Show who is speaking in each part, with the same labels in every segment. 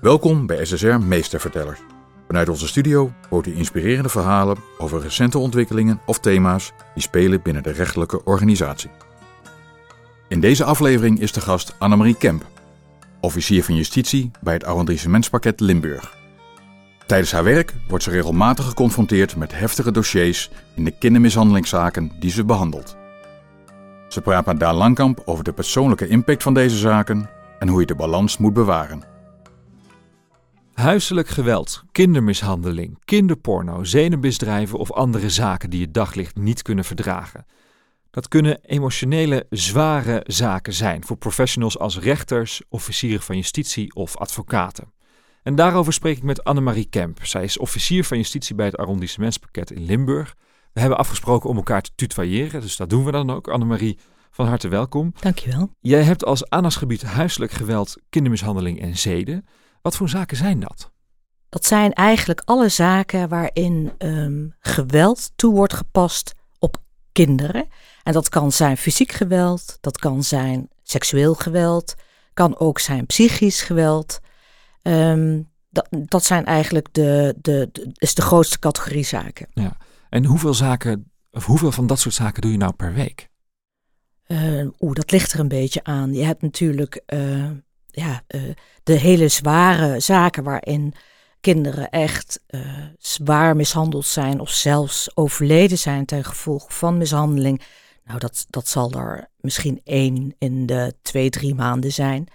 Speaker 1: Welkom bij SSR Meestervertellers. Vanuit onze studio hoort u inspirerende verhalen over recente ontwikkelingen of thema's die spelen binnen de rechtelijke organisatie. In deze aflevering is de gast Annemarie Kemp, officier van justitie bij het arrondissementspakket Limburg. Tijdens haar werk wordt ze regelmatig geconfronteerd met heftige dossiers in de kindermishandelingszaken die ze behandelt. Ze praat met Daan Langkamp over de persoonlijke impact van deze zaken en hoe je de balans moet bewaren.
Speaker 2: Huiselijk geweld, kindermishandeling, kinderporno, zenuwmisdrijven of andere zaken die het daglicht niet kunnen verdragen. Dat kunnen emotionele, zware zaken zijn voor professionals als rechters, officieren van justitie of advocaten. En daarover spreek ik met Annemarie Kemp. Zij is officier van justitie bij het arrondissementspakket in Limburg. We hebben afgesproken om elkaar te tutoyeren, dus dat doen we dan ook. Annemarie, van harte welkom.
Speaker 3: Dankjewel.
Speaker 2: Jij hebt als aandachtsgebied huiselijk geweld, kindermishandeling en zeden. Wat voor zaken zijn dat?
Speaker 3: Dat zijn eigenlijk alle zaken waarin ehm, geweld toe wordt gepast op kinderen. En dat kan zijn fysiek geweld, dat kan zijn seksueel geweld, kan ook zijn psychisch geweld. Ehm, dat, dat zijn eigenlijk de, de, de, is de grootste categorie zaken.
Speaker 2: Ja. En hoeveel zaken, of hoeveel van dat soort zaken doe je nou per week?
Speaker 3: Uh, Oeh, dat ligt er een beetje aan. Je hebt natuurlijk uh, ja, uh, de hele zware zaken waarin kinderen echt zwaar mishandeld zijn of zelfs overleden zijn ten gevolge van mishandeling. Nou, dat, dat zal er misschien één in de twee, drie maanden zijn.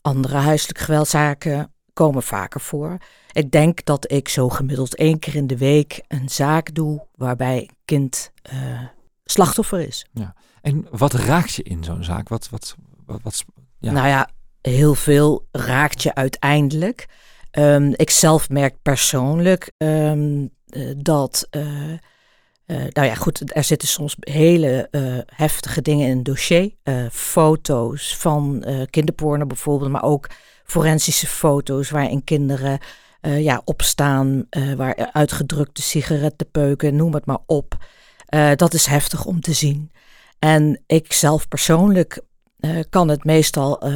Speaker 3: Andere huiselijke geweldzaken komen vaker voor. Ik denk dat ik zo gemiddeld één keer in de week een zaak doe waarbij een kind uh, slachtoffer is.
Speaker 2: Ja. En wat raakt je in zo'n zaak? Wat, wat, wat, wat
Speaker 3: ja. Nou ja, heel veel raakt je uiteindelijk. Um, ik zelf merk persoonlijk um, uh, dat. Uh, uh, nou ja, goed, er zitten soms hele heftige dingen in een dossier. foto's van kinderporno bijvoorbeeld, maar ook forensische foto's waarin kinderen ja, opstaan, waar uitgedrukte sigarettenpeuken, noem het maar op. Dat is heftig om te zien. En ik zelf persoonlijk kan het meestal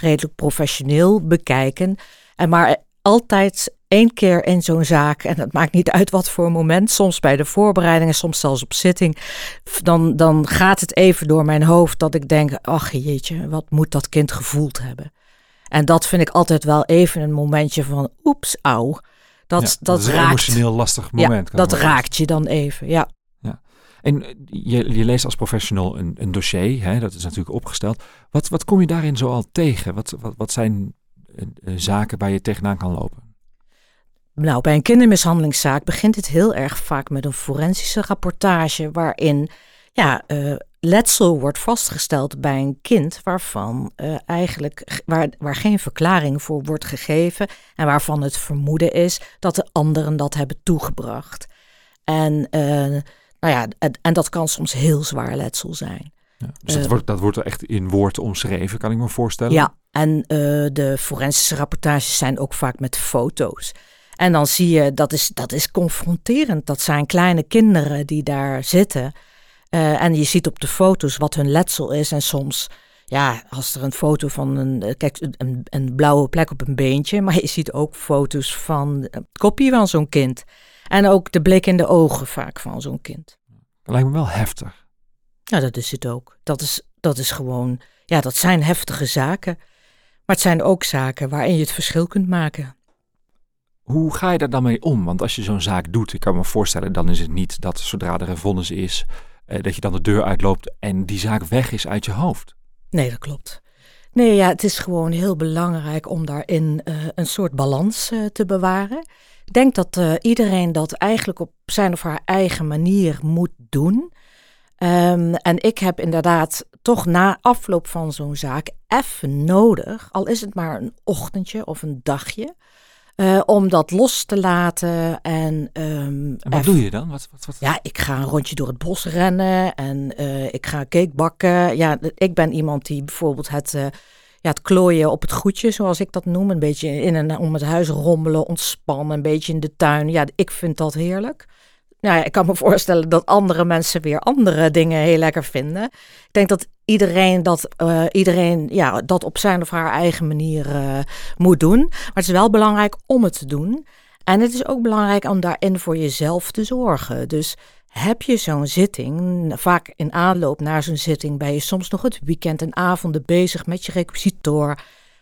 Speaker 3: redelijk professioneel bekijken. En maar altijd één keer in zo'n zaak, en het maakt niet uit wat voor moment, soms bij de voorbereidingen, soms zelfs op zitting, dan, dan gaat het even door mijn hoofd dat ik denk, ach jeetje, wat moet dat kind gevoeld hebben. En dat vind ik altijd wel even een momentje van oeps, auw. Dat,
Speaker 2: ja,
Speaker 3: dat,
Speaker 2: dat is een
Speaker 3: raakt.
Speaker 2: emotioneel lastig moment.
Speaker 3: Ja, dat raakt je dan even, ja.
Speaker 2: En je, je leest als professional een, een dossier, hè, dat is natuurlijk opgesteld. Wat, wat kom je daarin zoal tegen? Wat, wat, wat zijn uh, zaken waar je tegenaan kan lopen?
Speaker 3: Nou, bij een kindermishandelingszaak begint het heel erg vaak met een forensische rapportage waarin ja, letsel wordt vastgesteld bij een kind waarvan eigenlijk waar, waar geen verklaring voor wordt gegeven en waarvan het vermoeden is dat de anderen dat hebben toegebracht. En, nou ja, en, en, dat kan soms heel zwaar letsel zijn.
Speaker 2: Ja, dus dat, wordt, dat wordt er echt in woorden omschreven, kan ik me voorstellen?
Speaker 3: Ja, en de forensische rapportages zijn ook vaak met foto's. En dan zie je, dat is, dat is confronterend. Dat zijn kleine kinderen die daar zitten. Uh, en je ziet op de foto's wat hun letsel is. En soms, ja, als er een foto van een, kijk, een, een blauwe plek op een beentje. Maar je ziet ook foto's van het kopje van zo'n kind. En ook de blik in de ogen vaak van zo'n kind.
Speaker 2: Dat lijkt me wel heftig.
Speaker 3: Ja, dat is het ook. Dat is, dat is gewoon, ja, dat zijn heftige zaken. Maar het zijn ook zaken waarin je het verschil kunt maken.
Speaker 2: Hoe ga je daar dan mee om? Want als je zo'n zaak doet, ik kan me voorstellen, dan is het niet dat zodra er een vonnis is, eh, dat je dan de deur uitloopt en die zaak weg is uit je hoofd.
Speaker 3: Nee, dat klopt. Nee, ja, het is gewoon heel belangrijk om daarin uh, een soort balans uh, te bewaren. Ik denk dat uh, iedereen dat eigenlijk op zijn of haar eigen manier moet doen. Um, en ik heb inderdaad toch na afloop van zo'n zaak even nodig, al is het maar een ochtendje of een dagje, uh, om dat los te laten. En, um,
Speaker 2: en wat doe je dan? Wat, wat, wat?
Speaker 3: Ja, ik ga een rondje door het bos rennen en uh, ik ga cake bakken. Ja, ik ben iemand die bijvoorbeeld het, uh, ja, het klooien op het goedje, zoals ik dat noem, een beetje in en om het huis rommelen, ontspannen, een beetje in de tuin. Ja, ik vind dat heerlijk. Nou ja, ik kan me voorstellen dat andere mensen weer andere dingen heel lekker vinden. Ik denk dat iedereen dat, uh, iedereen, ja, dat op zijn of haar eigen manier uh, moet doen. Maar het is wel belangrijk om het te doen. En het is ook belangrijk om daarin voor jezelf te zorgen. Dus heb je zo'n zitting, vaak in aanloop naar zo'n zitting ben je soms nog het weekend en avonden bezig met je requisitor,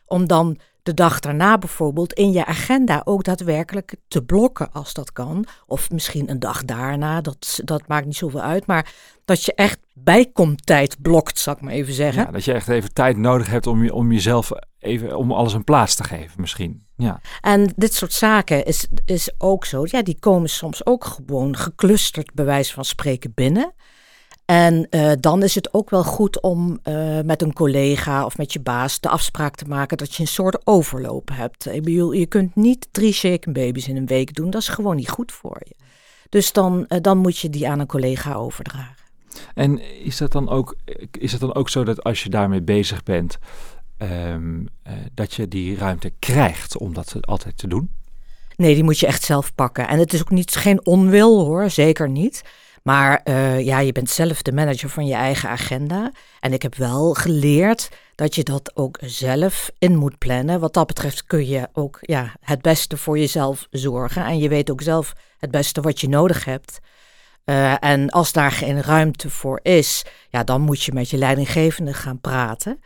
Speaker 3: om dan de dag daarna bijvoorbeeld in je agenda ook daadwerkelijk te blokken als dat kan. Of misschien een dag daarna, dat, dat maakt niet zoveel uit. Maar dat je echt bijkomtijd blokt, zal ik maar even zeggen.
Speaker 2: Ja, dat je echt even tijd nodig hebt om, je, om jezelf even, om alles een plaats te geven misschien. Ja.
Speaker 3: En dit soort zaken is, is ook zo. Ja, die komen soms ook gewoon geclusterd, bij wijze van spreken, binnen. En uh, dan is het ook wel goed om uh, met een collega of met je baas de afspraak te maken dat je een soort overloop hebt. Ik bedoel, je kunt niet drie shaken babies in een week doen, dat is gewoon niet goed voor je. Dus dan, uh, dan moet je die aan een collega overdragen.
Speaker 2: En is dat dan ook, is het dan ook zo dat als je daarmee bezig bent, um, dat je die ruimte krijgt om dat altijd te doen?
Speaker 3: Nee, die moet je echt zelf pakken. En het is ook niet, geen onwil hoor, zeker niet. Maar uh, ja, je bent zelf de manager van je eigen agenda. En ik heb wel geleerd dat je dat ook zelf in moet plannen. Wat dat betreft kun je ook ja, het beste voor jezelf zorgen. En je weet ook zelf het beste wat je nodig hebt. Uh, en als daar geen ruimte voor is, ja, dan moet je met je leidinggevende gaan praten.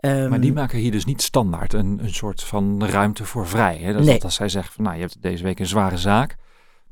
Speaker 2: Um, maar die maken hier dus niet standaard een, een soort van ruimte voor vrij. Hè? Dat, nee. dat als zij zeggen van nou, je hebt deze week een zware zaak.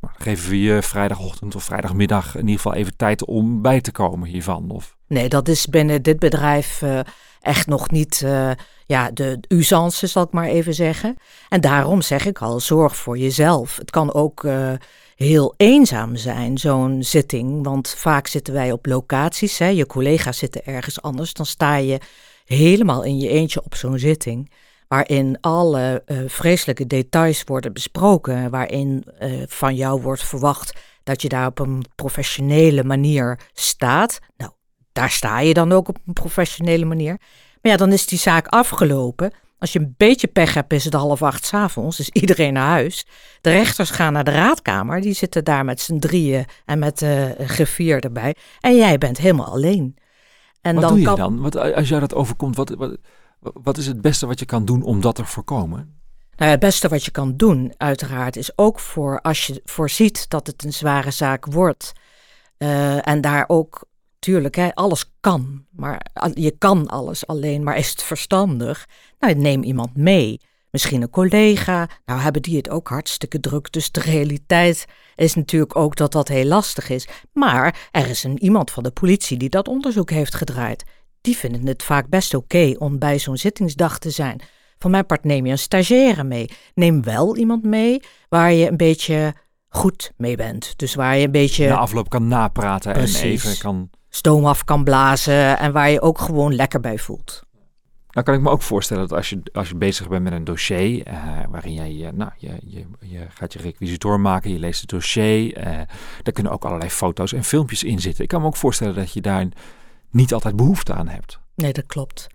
Speaker 2: Maar geven we je vrijdagochtend of vrijdagmiddag in ieder geval even tijd om bij te komen hiervan? Of?
Speaker 3: Nee, dat is binnen dit bedrijf uh, echt nog niet uh, ja, de usance, zal ik maar even zeggen. En daarom zeg ik al, zorg voor jezelf. Het kan ook uh, heel eenzaam zijn, zo'n zitting. Want vaak zitten wij op locaties, hè, je collega's zitten ergens anders. Dan sta je helemaal in je eentje op zo'n zitting waarin alle uh, vreselijke details worden besproken, waarin uh, van jou wordt verwacht dat je daar op een professionele manier staat. Nou, daar sta je dan ook op een professionele manier. Maar ja, dan is die zaak afgelopen. Als je een beetje pech hebt, is het half acht s avonds, dus iedereen naar huis. De rechters gaan naar de raadkamer, die zitten daar met z'n drieën en met uh, griffier erbij. En jij bent helemaal alleen.
Speaker 2: En wat dan doe je kan... dan? Wat, als jou dat overkomt, wat, wat, wat is het beste wat je kan doen om dat te voorkomen?
Speaker 3: Nou, het beste wat je kan doen, uiteraard, is ook voor als je voorziet dat het een zware zaak wordt. Uh, en daar ook, tuurlijk, hè, alles kan. Maar je kan alles alleen, maar is het verstandig? Nou, neem iemand mee. Misschien een collega. Nou, hebben die het ook hartstikke druk. Dus de realiteit is natuurlijk ook dat dat heel lastig is. Maar er is een, iemand van de politie die dat onderzoek heeft gedraaid die vinden het vaak best oké om bij zo'n zittingsdag te zijn. Van mijn part neem je een stagiaire mee. Neem wel iemand mee waar je een beetje goed mee bent. Dus waar je een beetje...
Speaker 2: Na afloop kan napraten en even kan...
Speaker 3: Stoom af kan blazen en waar je ook gewoon lekker bij voelt.
Speaker 2: Nou kan ik me ook voorstellen dat als je, als je bezig bent met een dossier, uh, waarin jij, nou, je, je, je gaat je requisitor maken, je leest het dossier, uh, daar kunnen ook allerlei foto's en filmpjes in zitten. Ik kan me ook voorstellen dat je daar niet altijd behoefte aan hebt.
Speaker 3: Nee, dat klopt.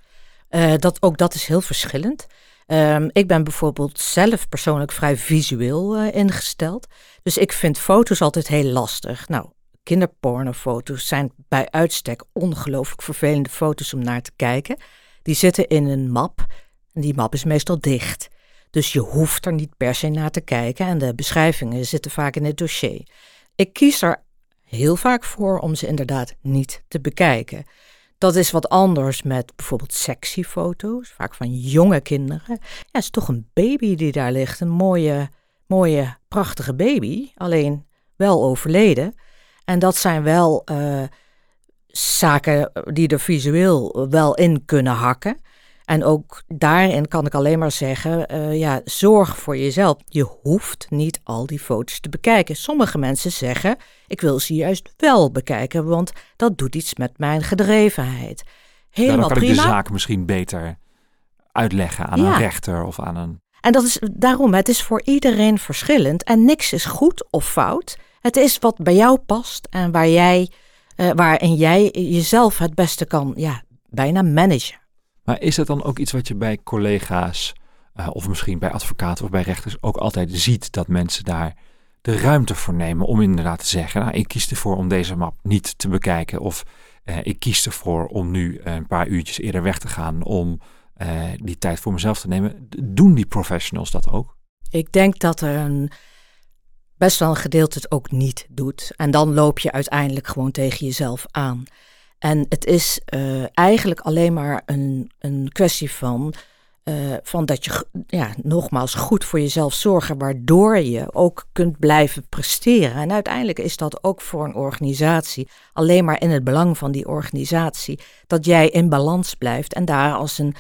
Speaker 3: Uh, dat, ook dat is heel verschillend. Um, ik ben bijvoorbeeld zelf persoonlijk vrij visueel uh, ingesteld. Dus ik vind foto's altijd heel lastig. Nou, kinderpornofoto's zijn bij uitstek ongelooflijk vervelende foto's om naar te kijken. Die zitten in een map en die map is meestal dicht. Dus je hoeft er niet per se naar te kijken en de beschrijvingen zitten vaak in het dossier. Ik kies er heel vaak voor om ze inderdaad niet te bekijken. Dat is wat anders met bijvoorbeeld sexy foto's, vaak van jonge kinderen. Ja, het is toch een baby die daar ligt, een mooie, mooie, prachtige baby, alleen wel overleden. En dat zijn wel uh, zaken die er visueel wel in kunnen hakken. En ook daarin kan ik alleen maar zeggen, uh, ja, zorg voor jezelf. Je hoeft niet al die foto's te bekijken. Sommige mensen zeggen, ik wil ze juist wel bekijken, want dat doet iets met mijn gedrevenheid.
Speaker 2: Helemaal Dan kan prima. ik de zaak misschien beter uitleggen aan een rechter of aan een...
Speaker 3: En dat is daarom, het is voor iedereen verschillend en niks is goed of fout. Het is wat bij jou past en waar jij, uh, waarin jij jezelf het beste kan, ja, bijna managen.
Speaker 2: Maar is dat dan ook iets wat je bij collega's uh, of misschien bij advocaten of bij rechters ook altijd ziet dat mensen daar de ruimte voor nemen om inderdaad te zeggen, nou, ik kies ervoor om deze map niet te bekijken of ik kies ervoor om nu een paar uurtjes eerder weg te gaan om die tijd voor mezelf te nemen. Doen die professionals dat ook?
Speaker 3: Ik denk dat er een best wel een gedeelte het ook niet doet. En dan loop je uiteindelijk gewoon tegen jezelf aan. En het is uh, eigenlijk alleen maar een, een kwestie van, uh, van dat je ja, nogmaals goed voor jezelf zorgen, waardoor je ook kunt blijven presteren. En uiteindelijk is dat ook voor een organisatie alleen maar in het belang van die organisatie dat jij in balans blijft en daar als een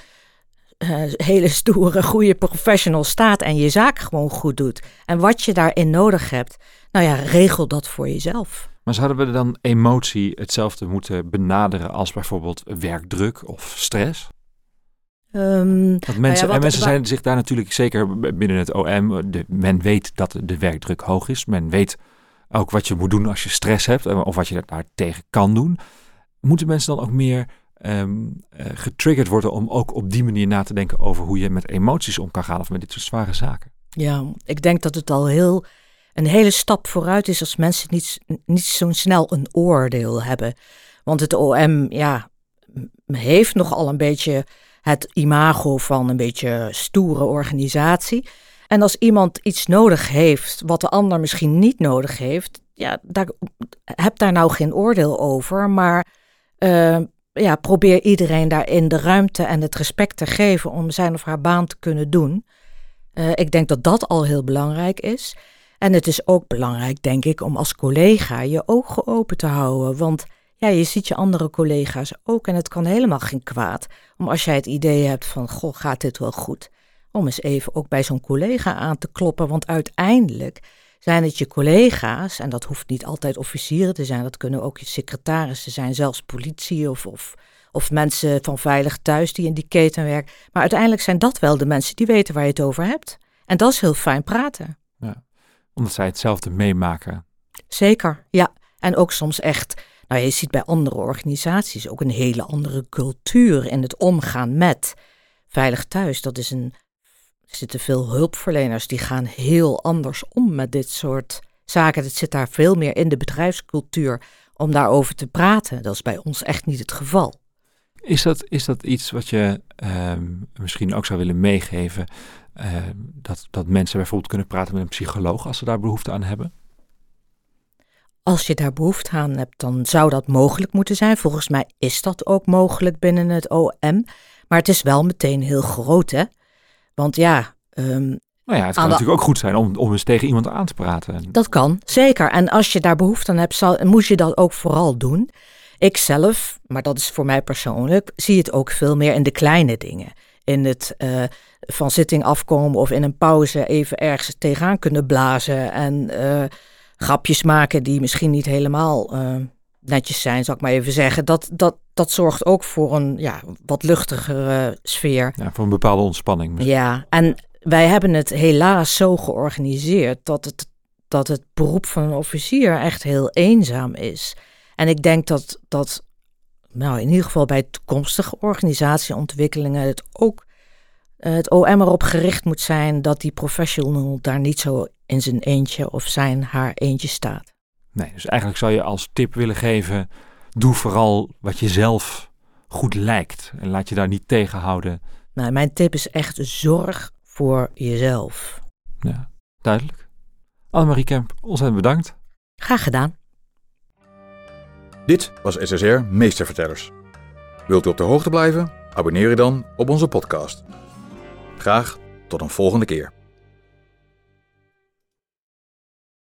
Speaker 3: uh, hele stoere, goede professional staat en je zaak gewoon goed doet. En wat je daarin nodig hebt, nou ja, regel dat voor jezelf.
Speaker 2: Maar zouden we dan emotie hetzelfde moeten benaderen als bijvoorbeeld werkdruk of stress?
Speaker 3: Um,
Speaker 2: mensen, nou en mensen zijn zich daar natuurlijk zeker binnen het OM. De, men weet dat de werkdruk hoog is. Men weet ook wat je moet doen als je stress hebt of wat je daar tegen kan doen. Moeten mensen dan ook meer um, uh, getriggerd worden om ook op die manier na te denken over hoe je met emoties om kan gaan of met dit soort zware zaken?
Speaker 3: Ja, ik denk dat het al heel een hele stap vooruit is als mensen niet, niet zo snel een oordeel hebben. Want het OM ja, heeft nogal een beetje het imago van een beetje stoere organisatie. En als iemand iets nodig heeft wat de ander misschien niet nodig heeft, ja, daar, heb daar nou geen oordeel over. Maar uh, ja, probeer iedereen daarin de ruimte en het respect te geven om zijn of haar baan te kunnen doen. Uh, ik denk dat dat al heel belangrijk is. En het is ook belangrijk, denk ik, om als collega je ogen open te houden. Want ja, je ziet je andere collega's ook en het kan helemaal geen kwaad. Om als jij het idee hebt van, goh, gaat dit wel goed? Om eens even ook bij zo'n collega aan te kloppen. Want uiteindelijk zijn het je collega's, en dat hoeft niet altijd officieren te zijn, dat kunnen ook je secretarissen zijn, zelfs politie of, of, of mensen van Veilig Thuis die in die keten werken. Maar uiteindelijk zijn dat wel de mensen die weten waar je het over hebt. En dat is heel fijn praten.
Speaker 2: Omdat zij hetzelfde meemaken.
Speaker 3: Zeker, ja. En ook soms echt, nou je ziet bij andere organisaties ook een hele andere cultuur in het omgaan met Veilig Thuis. Dat is een er zitten veel hulpverleners die gaan heel anders om met dit soort zaken. Het zit daar veel meer in de bedrijfscultuur om daarover te praten. Dat is bij ons echt niet het geval.
Speaker 2: Is dat, is dat iets wat je uh, misschien ook zou willen meegeven? Uh, dat, dat mensen bijvoorbeeld kunnen praten met een psycholoog als ze daar behoefte aan hebben?
Speaker 3: Als je daar behoefte aan hebt, dan zou dat mogelijk moeten zijn. Volgens mij is dat ook mogelijk binnen het OM. Maar het is wel meteen heel groot, hè? Want ja. Um,
Speaker 2: nou ja, het kan natuurlijk ook goed zijn om, om eens tegen iemand aan te praten.
Speaker 3: Dat kan, zeker. En als je daar behoefte aan hebt, zal, moet je dat ook vooral doen. Ik zelf, maar dat is voor mij persoonlijk, zie het ook veel meer in de kleine dingen. In het uh, van zitting afkomen of in een pauze even ergens tegenaan kunnen blazen. En uh, grapjes maken die misschien niet helemaal uh, netjes zijn, zal ik maar even zeggen. Dat, dat, dat zorgt ook voor een ja, wat luchtigere sfeer.
Speaker 2: Ja, voor een bepaalde ontspanning.
Speaker 3: Misschien. Ja, en wij hebben het helaas zo georganiseerd dat het, dat het beroep van een officier echt heel eenzaam is. En ik denk dat, dat nou, in ieder geval bij toekomstige organisatieontwikkelingen het ook het OM erop gericht moet zijn dat die professional daar niet zo in zijn eentje of zijn haar eentje staat.
Speaker 2: Nee, dus eigenlijk zou je als tip willen geven: doe vooral wat je zelf goed lijkt. En laat je daar niet tegenhouden.
Speaker 3: Nou, mijn tip is echt zorg voor jezelf.
Speaker 2: Ja, duidelijk. Annemarie Kemp, ontzettend bedankt.
Speaker 3: Graag gedaan.
Speaker 1: Dit was SSR Meestervertellers. Wilt u op de hoogte blijven? Abonneer je dan op onze podcast. Graag tot een volgende keer.